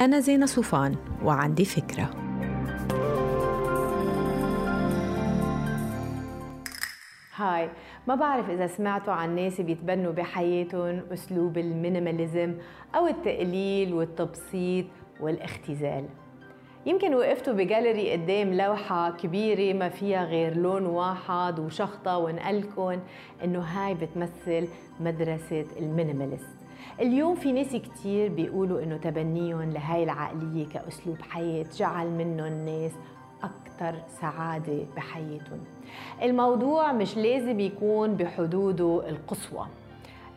أنا زينة صوفان وعندي فكرة. هاي ما بعرف إذا سمعتوا عن ناس بيتبنوا بحياتهم أسلوب ال minimalism أو التقليل والتبسيط والاختزال. يمكن وقفتوا بجاليري قدام لوحة كبيرة ما فيها غير لون واحد وشخطة ونقلكن إنه هاي بتمثل مدرسة ال minimalist. اليوم في ناس كتير بيقولوا إنه تبنيهم لهاي العقلية كأسلوب حياة جعل منهم الناس أكثر سعادة بحياتهم. الموضوع مش لازم يكون بحدوده القصوى.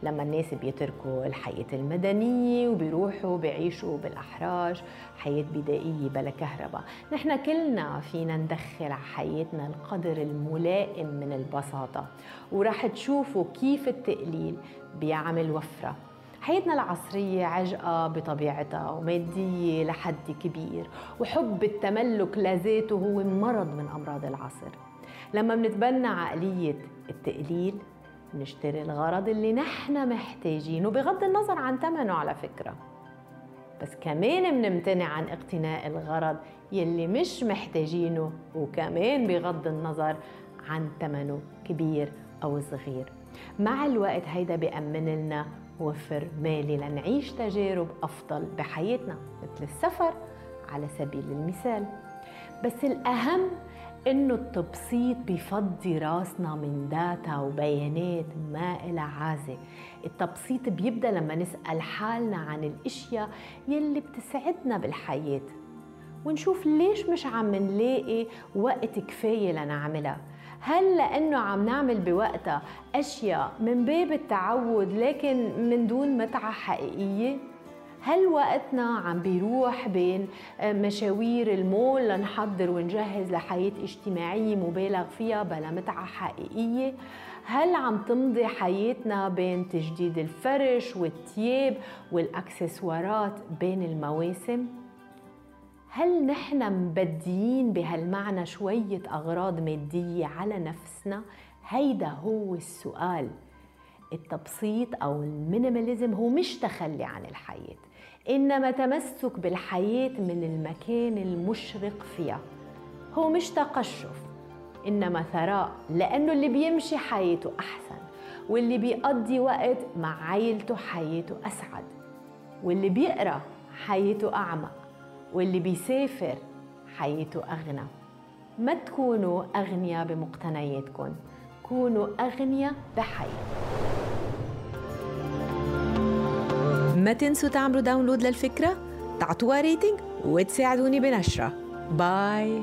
لما الناس بيتركوا الحياة المدنية وبيروحوا بيعيشوا بالأحراج حياة بدائية بلا كهرباء. نحن كلنا فينا ندخل على حياتنا القدر الملائم من البساطة ورح تشوفوا كيف التقليل بيعمل وفرة. حياتنا العصرية عجقة بطبيعتها ومادية لحد كبير وحب التملك لذاته هو مرض من أمراض العصر. لما منتبنى عقلية التقليل نشتري الغرض اللي نحن محتاجينه بغض النظر عن ثمنه على فكرة. بس كمان منمتنع عن اقتناء الغرض يلي مش محتاجينه وكمان بغض النظر عن ثمنه كبير أو صغير. مع الوقت هيدا بيأمن لنا وفر مالي لنعيش تجارب أفضل بحياتنا مثل السفر على سبيل المثال. بس الأهم إنه التبسيط بفضي راسنا من داتا وبيانات ما إلها عازة. التبسيط بيبدأ لما نسأل حالنا عن الأشياء يلي بتسعدنا بالحياة. ونشوف ليش مش عم نلاقي وقت كفاية لنعملها. هل لأنه عم نعمل بوقتها أشياء من باب التعود لكن من دون متعة حقيقية؟ هل وقتنا عم بيروح بين مشاوير المول لنحضر ونجهز لحياة اجتماعية مبالغ فيها بلا متعة حقيقية؟ هل عم تمضي حياتنا بين تجديد الفرش والتياب والأكسسوارات بين المواسم؟ هل نحن مبديين بهالمعنى شوية أغراض مادية على نفسنا؟ هيدا هو السؤال. التبسيط أو المينيماليزم هو مش تخلي عن الحياة إنما تمسك بالحياة من المكان المشرق فيها. هو مش تقشف إنما ثراء لأنه اللي بيمشي حياته أحسن واللي بيقضي وقت مع عيلته حياته أسعد واللي بيقرأ حياته أعمق. واللي بيسافر حياته أغنى. ما تكونوا أغنياء بمقتنياتكم كونوا أغنياء بحياتكم ما تنسوا تعملوا download للفكرة تعطوها rating وتساعدوني بنشرة. bye